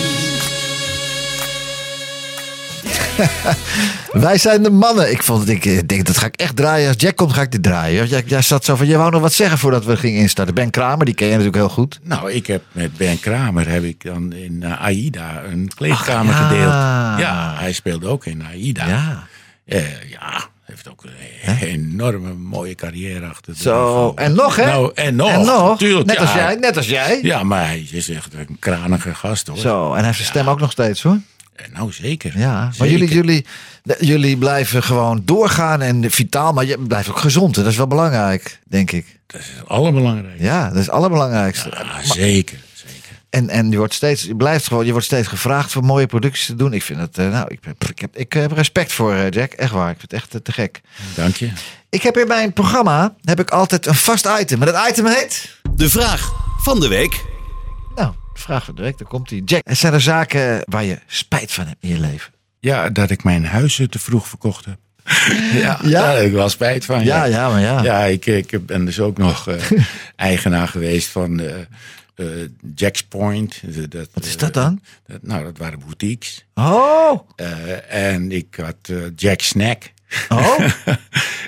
Wij zijn de mannen. Ik, vond het, ik denk, dat ga ik echt draaien. Als Jack komt, ga ik dit draaien. Jij, jij zat zo van, je wou nog wat zeggen voordat we gingen instarten. Ben Kramer, die ken je natuurlijk heel goed. Nou, ik heb met Ben Kramer heb ik dan in eh, AIDA een kleedkamer ja. gedeeld. Ja, hij speelde ook in AIDA. Ja. Eh, ja, heeft ook een enorme mooie carrière achter de Zo, en nog hè? Nou, en nog. En nog. Tuurlijk, net ja. als jij, net als jij. Ja, maar hij is echt een kranige gast hoor. Zo, en hij heeft zijn stem ook nog steeds hoor. Eh, Nou, zeker. Ja, maar jullie, jullie, jullie blijven gewoon doorgaan en vitaal, maar je blijft ook gezond. hè. Dat is wel belangrijk, denk ik. Dat is het allerbelangrijkste. Ja, dat is het allerbelangrijkste. Ja, Maar- zeker. En, en je, wordt steeds, je, blijft gewoon, je wordt steeds gevraagd voor mooie producties te doen. Ik vind het, eh, nou, ik, heb- ik, heb, ik heb respect voor eh, Jack. Echt waar. Ik vind het echt te gek. Dank je. Ik heb in mijn programma heb ik altijd een vast item. En dat item heet. De vraag van de week. Vraag van de week, daar komt die. Jack, er zijn er zaken waar je spijt van hebt in je leven? Ja, dat ik mijn huizen te vroeg verkocht heb. ja, Ja? daar heb ik wel spijt van. Ja, ja, maar ja. Ja, ik, ik ben dus ook nog eh, eigenaar geweest van eh eh, Jack's Point. Dat, Wat is dat dan? dat, nou, dat waren boutiques. Oh! Eh, en ik had Jack Snack. Oh!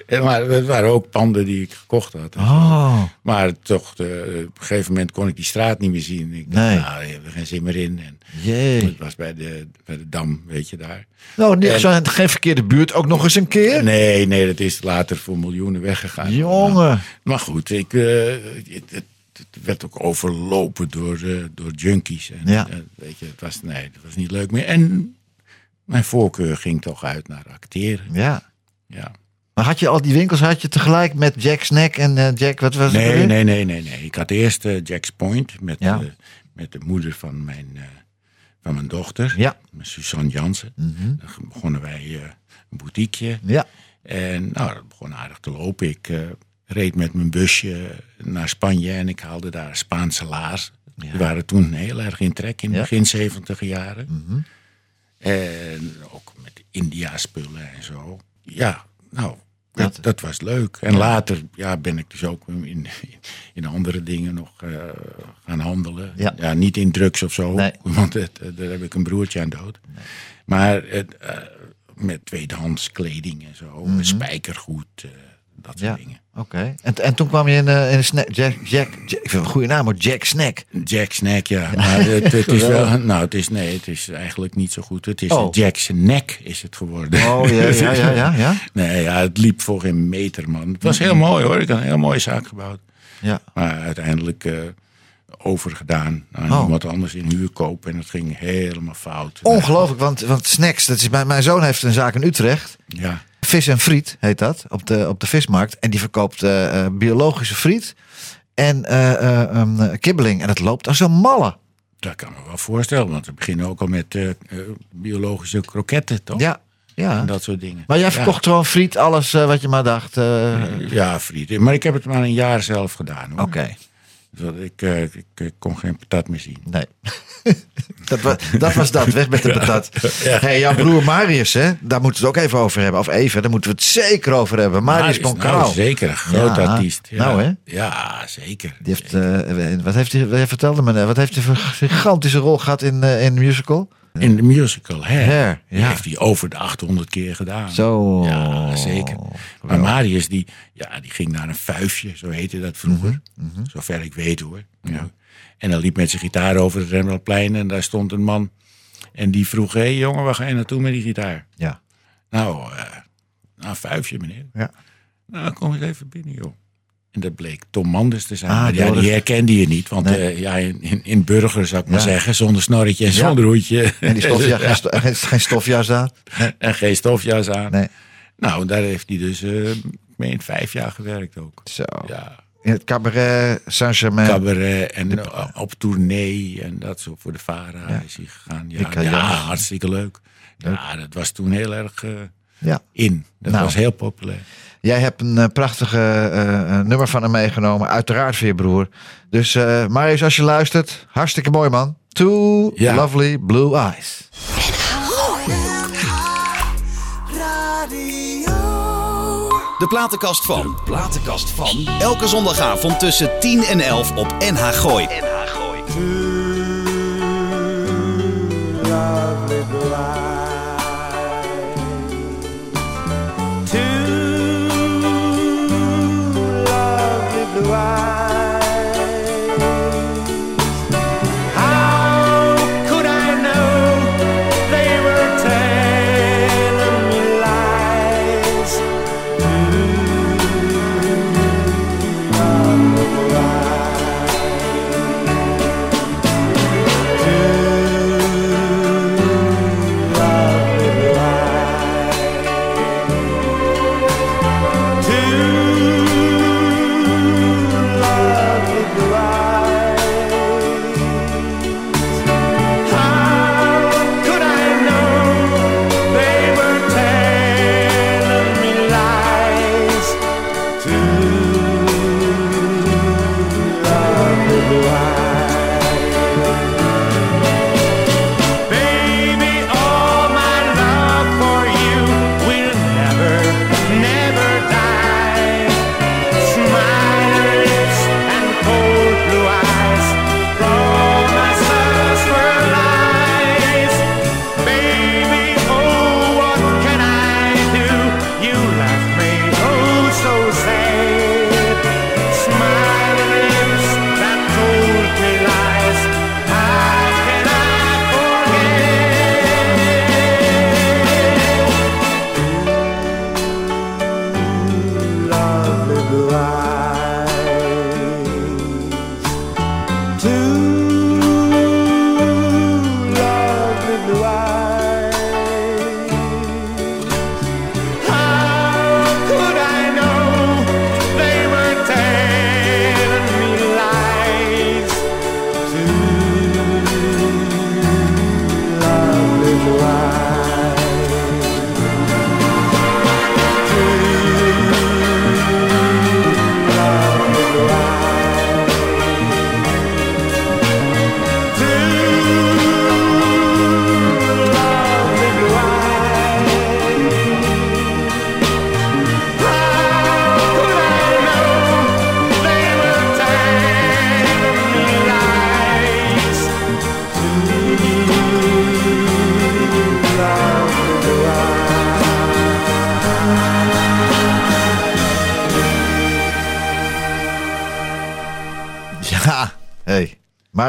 En maar het waren ook panden die ik gekocht had. Oh. Maar toch, eh, op een gegeven moment kon ik die straat niet meer zien. Ik dacht, Nee. nou, er geen zin meer in. En Jee. het was bij de, bij de Dam, weet je daar. Nou, niet En- zo, geen verkeerde buurt, ook nog eens een keer. Nee, nee, dat is later voor miljoenen weggegaan. Jongen. Maar goed, ik, eh, het, het- het werd ook overlopen door, eh, door junkies. En, Ja. weet je, het was, nee, dat was niet leuk meer. En mijn voorkeur ging toch uit naar acteren. Ja. Ja. Maar had je al die winkels had je tegelijk met Jack Snack en eh, Jack, wat was het? Nee, alweer? nee, nee, nee, nee. Ik had eerst eh, Jack's Point met, Ja. eh, met de moeder van mijn, van mijn dochter, Ja. Suzanne Jansen. Mhm. Dan begonnen wij een boutiqueje. Ja. En nou, dat begon aardig te lopen. Ik reed met mijn busje naar Spanje en ik haalde daar Spaanse laars. Die waren toen heel erg in trek in de Ja. begin 70 jaren. Mhm. En ook met India-spullen en zo. Ja, nou, dat, Dat- was leuk. En later ja, ben ik dus ook in, in andere dingen nog eh, gaan handelen. Ja. niet in drugs of zo, Nee. want het, eh, daar heb ik een broertje aan dood. Maar het, eh, met tweedehands kleding en zo, spijkergoed, eh, dat soort Mhm. Ja. dingen. Oké. En, en toen kwam je in, eh, in een snack. Jack, Jack, Jack, ik vind een goede naam, hoor. Jack Snack. Jack Snack, ja. Maar het, het is wel, nou, het is, nee, het is eigenlijk niet zo goed. Het is Oh. Jack's Neck is het geworden. Oh, ja, ja, ja, ja. ja. Nee, ja, het liep voor geen meter, man. Het was heel mooi hoor. Ik had een heel mooie zaak gebouwd. Ja. Maar uiteindelijk eh, overgedaan aan Oh. iemand anders in huurkoop. En het ging helemaal fout. Ongelooflijk, want, want snacks, dat is, mijn, mijn zoon heeft een zaak in Utrecht. Ja, Vis en friet heet dat, op de, op de vismarkt. En die verkoopt eh, eh, biologische friet en eh, um, kibbeling. En het loopt als een malle. dat kan me wel voorstellen. Want we beginnen ook al met biologische kroketten, toch? Ja, ja. En dat soort dingen. Maar jij verkocht gewoon friet, alles wat je maar dacht. Ja, friet. Maar ik heb het maar een jaar zelf gedaan. Oké, ik, eh, ik, ik kon geen patat meer zien. nee. Dat, wa- dat was dat, weg met de patat. hey, jouw broer Marius, hè, daar moeten we het ook even over hebben. Of even, daar moeten we het zeker over hebben. Marius Boncaro. nou, zeker, een groot Ja, artiest. Ja. Nou hè. Ja, zeker. Die heeft, eh, wat heeft hij, vertelde me, wat heeft hij voor gigantische rol gehad in, eh, in musical? In de musical Hair. Hair, Die ja. heeft hij over de 800 keer gedaan. Zo. Ja, zeker. Maar Marius, die, ja, die ging naar een vuifje, zo heette dat vroeger. Mhm, Zover ik weet hoor. Ja. En dan liep met zijn gitaar over het Rembrandtplein en daar stond een man. En die vroeg, hé hey, jongen, waar ga je naartoe met die gitaar? Ja. Nou, naar een vuifje meneer. Ja. Nou, kom eens even binnen joh. En dat bleek Tom Manders te zijn. Ah, Maar ja, die herkende je niet. Want Nee. eh, ja, in, in, in burger zou ik maar Ja. zeggen. Zonder snorretje en Ja. zonder hoedje. En die stofjas, geen, geen, geen stofjas aan. Nee. En geen stofjas aan. Nee. Nou, daar heeft hij dus, ik meen, vijf jaar gewerkt ook. Zo. Ja, In het cabaret Saint-Germain. cabaret en op tournee en dat zo voor de Vara Ja. is hij gegaan. Ja, ja, hartstikke leuk. Ja, dat was toen heel erg eh, Ja. in. Dat Nou. was heel populair. Jij hebt een eh, prachtige eh, eh, nummer van hem meegenomen. Uiteraard voor je broer. Dus eh Marius, als je luistert, hartstikke mooi man. Two Ja. lovely blue eyes. De platenkast van. De platenkast van. Elke zondagavond tussen 10 en 11 op NH Gooi. NH Gooi.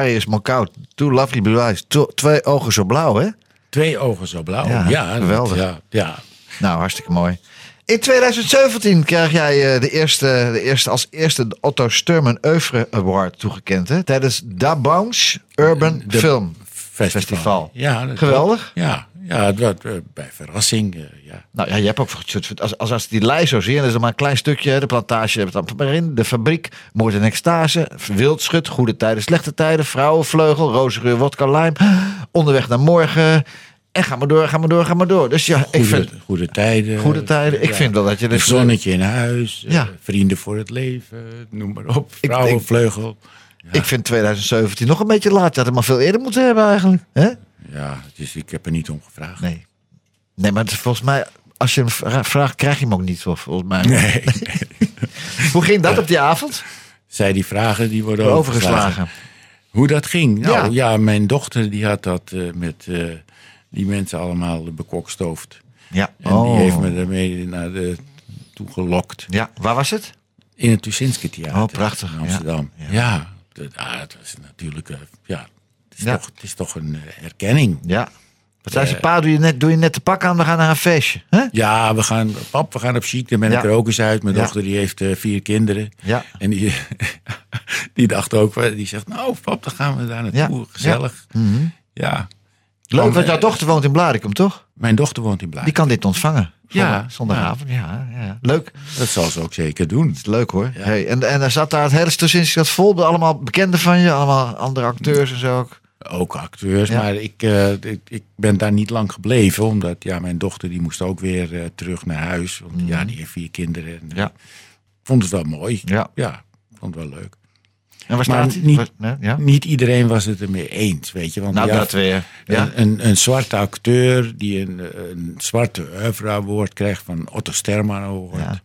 Marius Monkout. Two lovely blue eyes. To- twee ogen zo blauw, hè? Twee ogen zo blauw. Ja, Ja, geweldig. Ja, ja. Nou, hartstikke mooi. In 2017 krijg jij eh, de eerste, de eerste, als eerste de Otto Sturman Oeuvre Award toegekend. Hè? Tijdens Da Bounce Urban De Film Festival. Festival. Ja, Geweldig. klopt. Ja, ja het werd, eh, bij verrassing. eh, ja. Nou ja, je hebt ook als, als, als die lijst zo zie, en dat is er maar een klein stukje. De plantage hebben het dan maar in. De fabriek, moord en extase. Wildschut, goede tijden, slechte tijden. Vrouwenvleugel, roze geur, wodka lime. Onderweg naar morgen. En ga maar door, ga maar door, ga maar door. Dus ja, ik Goede, vind... goede tijden. Goede tijden. Ik Ja. vind wel dat je... Een zonnetje in huis. eh, Ja. Vrienden voor het leven. Noem maar op. Ik- Vrouwenvleugel. Ik vind 2017 nog een beetje laat. Je had hem maar veel eerder moeten hebben eigenlijk. Hè? Ja, dus ik heb er niet om gevraagd. Nee. Nee, maar het is volgens mij, als je hem vra- vraagt, krijg je hem ook niet, vol- volgens mij. Nee. Hoe ging dat op die avond? Zij die vragen, die worden Overgeslagen. overgeslagen. Hoe dat ging? Nou Ja. ja, mijn dochter die had dat eh, met eh, die mensen allemaal bekokstoofd. Ja. En Oh. die heeft me daarmee naar de toe gelokt. Ja, waar was het? In het Tuschinski Theater. Oh, prachtig, In ja. Amsterdam. Ja, dat, ah, het was natuurlijk... eh, ja, is, Ja. Toch, het is toch een eh, erkenning. Ja. Wat zei ze? Eh, Pa, doe je, net, doe je net de pak aan, we gaan naar een feestje. Hè? Ja, we gaan, pap, we gaan op chic. Dan ben Ja. ik er ook eens uit. Mijn Ja. dochter die heeft eh, vier kinderen. Ja. En die, die dacht ook, die zegt, nou pap, dan gaan we daar naartoe. Ja. Gezellig. Mhm. Ja. Leuk, Dan, want jouw dochter woont in Blarikum, toch? Mijn dochter woont in Blaak. Die kan dit ontvangen. Ja. Zondag- Zondagavond, ja. ja. Leuk. Dat zal ze ook zeker doen. Dat is leuk hoor. Hey, en, en er zat daar het hele Stosinski zat vol. Allemaal bekenden van je. Allemaal andere acteurs en zo ook. Ook acteurs, Ja. maar ik, eh, ik, ik ben daar niet lang gebleven. Omdat ja, mijn dochter die moest ook weer eh, terug naar huis. Want ja, die heeft vier kinderen. En, Mhm. eh, Ja. vond het wel mooi. Ja. Vond het wel leuk. En waar Maar niet- nee, ja? Niet iedereen was het ermee eens, weet je. Want Nou, ja, dat weer. Ja. Een, een, zwarte acteur die een, een zwarte oeuvre award krijgt van Otto Sterman Award. Ja.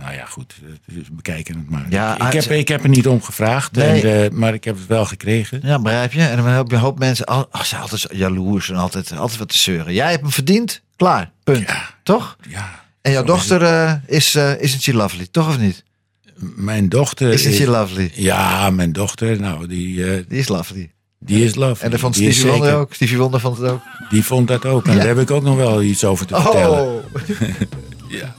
Nou ja, goed, eh, dus bekijken het maar. Ja, ik, heb, ah, ik heb er niet om gevraagd, Nee. en, eh, maar ik heb het wel gekregen. Ja, begrijp je? En dan heb je een hoop mensen. al- Oh, ze zijn altijd jaloers en altijd, altijd wat te zeuren. Jij hebt hem verdiend. Klaar. Punt. Ja. Toch? Ja. En jouw is dochter eh, is, eh isn't she lovely? Toch of niet? Mijn dochter Isn't she lovely? Ja, mijn dochter, nou, die, Die is lovely. die is lovely. En dat vond is Stevie Wonder ook. Stevie Wonder vond het ook. Die vond dat ook. En Ja. daar heb ik ook nog wel iets over te vertellen. Oh. Ja.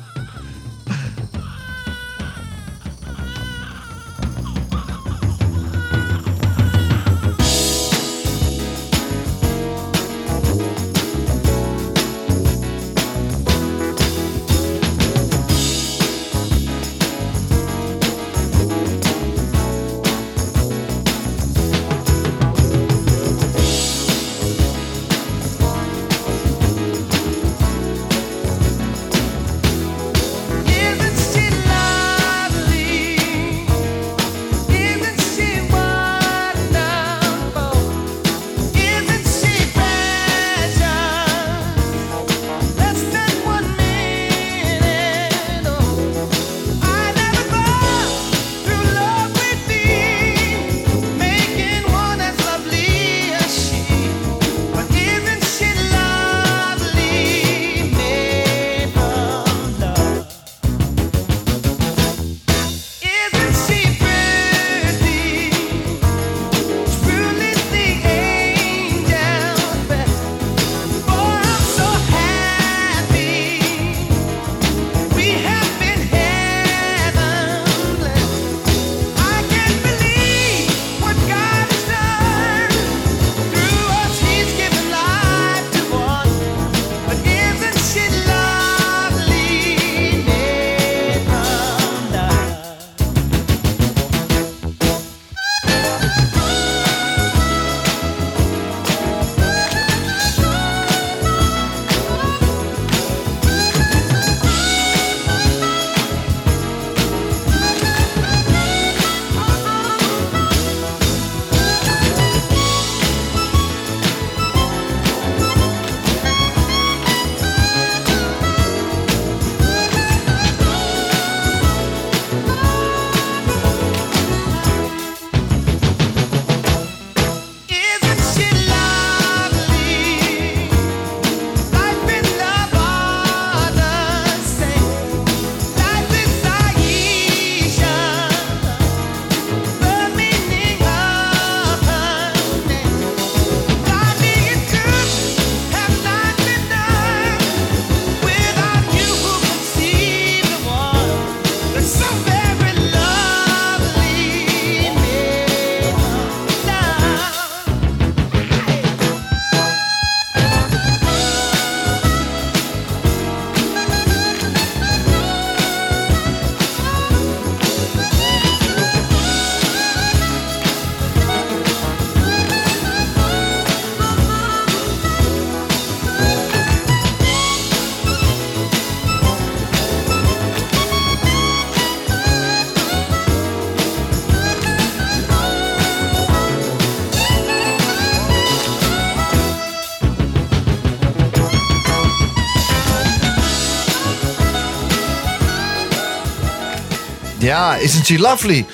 Ja, isn't she lovely?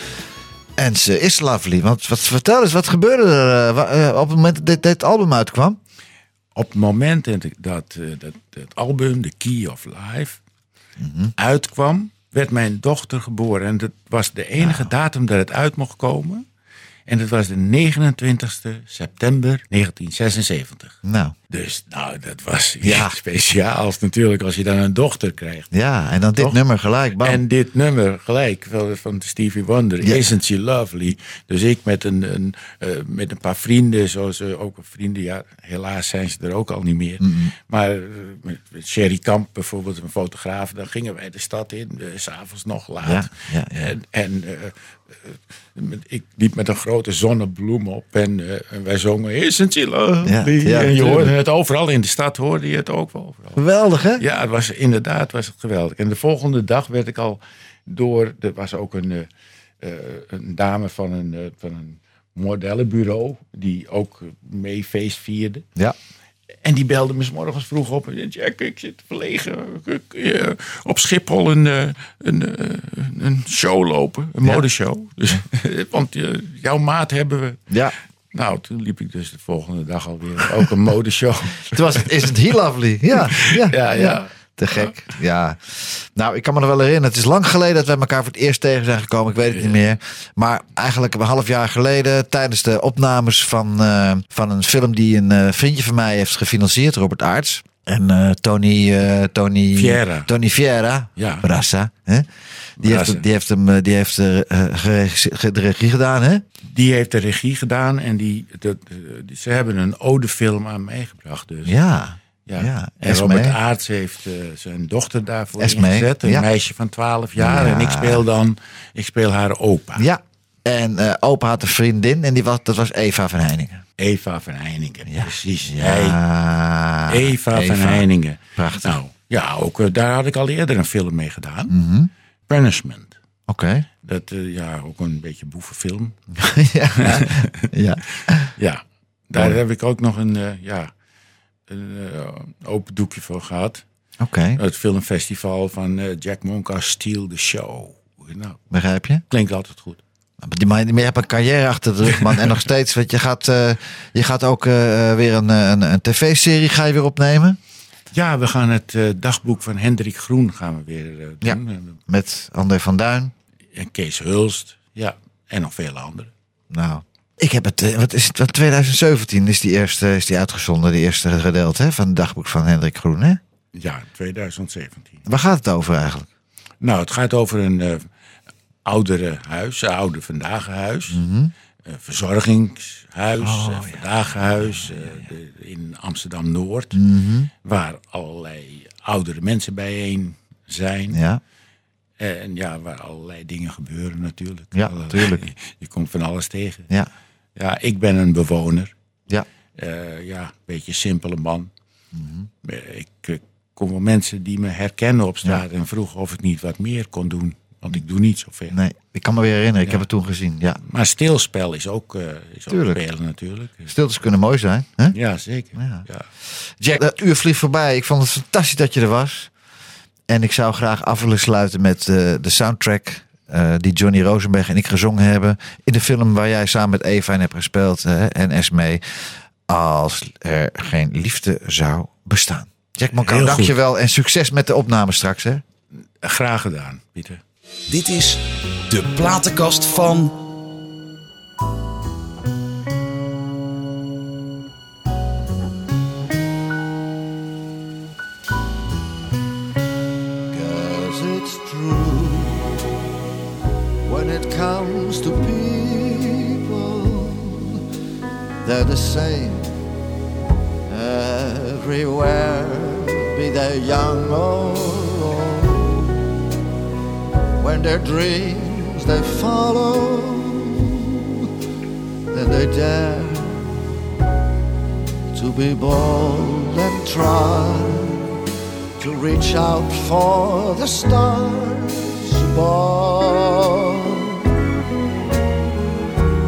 En ze is lovely. Want wat, vertel eens, wat gebeurde er eh, eh, op het moment dat dit, dit album uitkwam? Op het moment dat, dat, eh, dat het album, The Key of Life, uitkwam, werd mijn dochter geboren. En dat was de enige datum dat het uit mocht komen. En dat was de 29 september 1976. Nou, Dus nou, dat was Ja. ja. speciaal natuurlijk als je dan een dochter krijgt. ja, en dan dit Toch? nummer gelijk. bam. En dit nummer gelijk van, Stevie Wonder, Ja. Isn't She Lovely? Dus ik met een, een, eh, met een paar vrienden, zoals eh, ook vrienden, ja, helaas zijn ze er ook al niet meer. Maar eh, met, met Sherry Kamp bijvoorbeeld, een fotograaf, dan gingen wij de stad in, s s'avonds nog laat. Ja. En, ik liep met een grote zonnebloem op en, wij zongen Isn't She Lovely? En je hoorde. Het overal in de stad, hoorde je het ook wel overal. Geweldig, hè? Ja, het was inderdaad was het geweldig. En de volgende dag werd ik al door. Er was ook een, eh, eh, een dame van een, eh, van een modellenbureau. die ook mee feest vierde. Ja. En die belde me 's morgens vroeg op. En zei, Jack, ik zit verlegen. Ik, op Schiphol een, een, een show lopen. Een Ja. modeshow. Dus, want jouw maat hebben we. Ja. Nou, toen liep ik dus de volgende dag alweer ook een modeshow. Toen was het, is het heel lovely. Ja, ja, Ja, ja. Te gek. Ja. Nou, ik kan me nog wel herinneren. Het is lang geleden dat we elkaar voor het eerst tegen zijn gekomen. Ik weet het niet meer. Maar eigenlijk een half jaar geleden, tijdens de opnames van, eh, van een film die een eh, vriendje van mij heeft gefinancierd, Robert Aarts. En eh, Tony, eh, Tony Vieira. Tony Vieira. Ja. Brassa. Hè? Die, Brassa. heeft, die heeft hem die heeft, de regie gedaan, hè? Die heeft de regie gedaan en die, dat, ze hebben een odefilm aan meegebracht. Dus. Ja. Ja. ja. En Esme. Robert Aarts heeft eh, zijn dochter daarvoor Esme, ingezet. Een ja. meisje van 12 jaar. Ja. En ik speel dan, ik speel haar opa. Ja. En eh, opa had een vriendin en die was, dat was Eva van Heiningen. Eva van Heiningen, precies. Ja. Hij, Eva, van Eva. Heiningen. Prachtig. Nou, ja, ook eh, daar had ik al eerder een film mee gedaan. Mhm. Punishment. Oké. Dat, eh, ja, ook een beetje boevenfilm. ja. ja. Ja, daar heb ik ook nog een, eh, ja, een eh, open doekje voor gehad. Oké. Het filmfestival van eh, Jack Monkas Steal the Show. Nou, Begrijp je? klinkt altijd goed. Maar man, maar je hebt een carrière achter de rug, man. En nog steeds, weet je, gaat, je gaat ook weer een, een, een tv-serie ga je weer opnemen. Ja, we gaan het eh, dagboek van Hendrik Groen gaan we weer eh, doen. Eh, Met André van Duin. En Kees Hulst. Ja, en nog vele anderen. Nou, ik heb het, wat is het, wat 2017 is die eerste, is die uitgezonden, die eerste gedeelte hè, van het dagboek van Hendrik Groen, hè? Ja, 2017. Waar gaat het over eigenlijk? Nou, het gaat over een oudere huis, een oude vandaag huis. Eh, verzorgingshuis, Oh, eh, vandaag huis eh, in Amsterdam Noord. Mhm. Waar allerlei oudere mensen bijeen zijn. Ja. En ja, waar allerlei dingen gebeuren natuurlijk. Ja, Allerlei- tuurlijk. Je komt van alles tegen. Ja. Ja, ik ben een bewoner. Ja. Eh, ja, een beetje simpele man. Mhm. Eh, Ik eh, kom wel mensen die me herkennen op straat en vroegen of ik niet wat meer kon doen. Want ik doe niet zoveel. Nee, ik kan me weer herinneren, ik Ja. heb het toen gezien. Ja. Maar stilspel is ook, eh is ook spelen natuurlijk. Stiltes kunnen mooi zijn. Hè? Ja, zeker. Ja. Ja. Jack, dat uur vliegt voorbij. Ik vond het fantastisch dat je er was. En ik zou graag af willen sluiten met eh, de soundtrack eh, die Johnny Rosenberg en ik gezongen hebben. In de film waar jij samen met Eva in hebt gespeeld eh, en Esme. Als er geen liefde zou bestaan. Jack je wel. En succes met de opname straks. Hè? Graag gedaan, Pieter. Dit is de platenkast van. reach out for the stars above,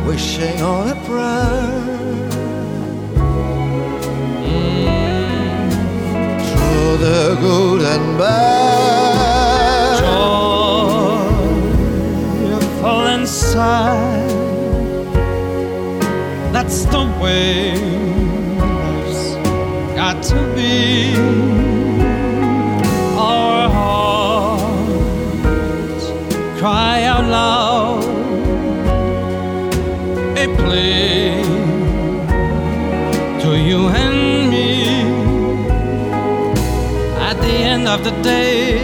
wishing on a prayer. Mm. Through the good and bad, joyful and sad. That's the way of the day,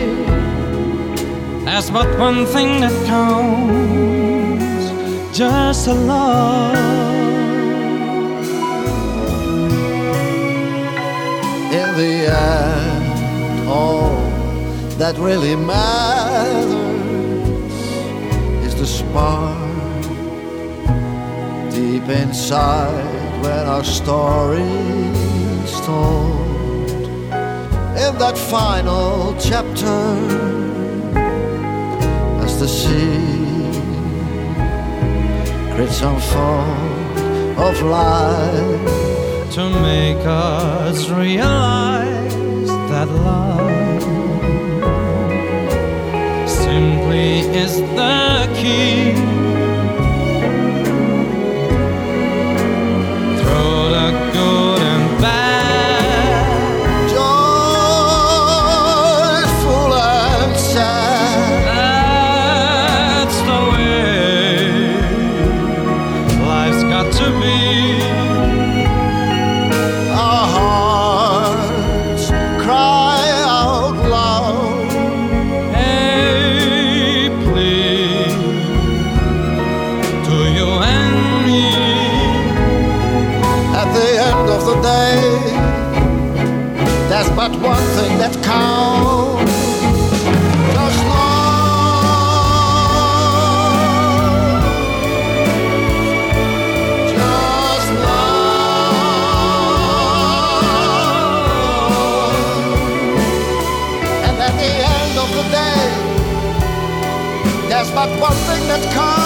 there's but one thing that counts, just a love. in the end, all that really matters is the spark deep inside when our story's told. In that final chapter, as the secrets unfold of life to make us realize that love simply is the key. One thing that counts.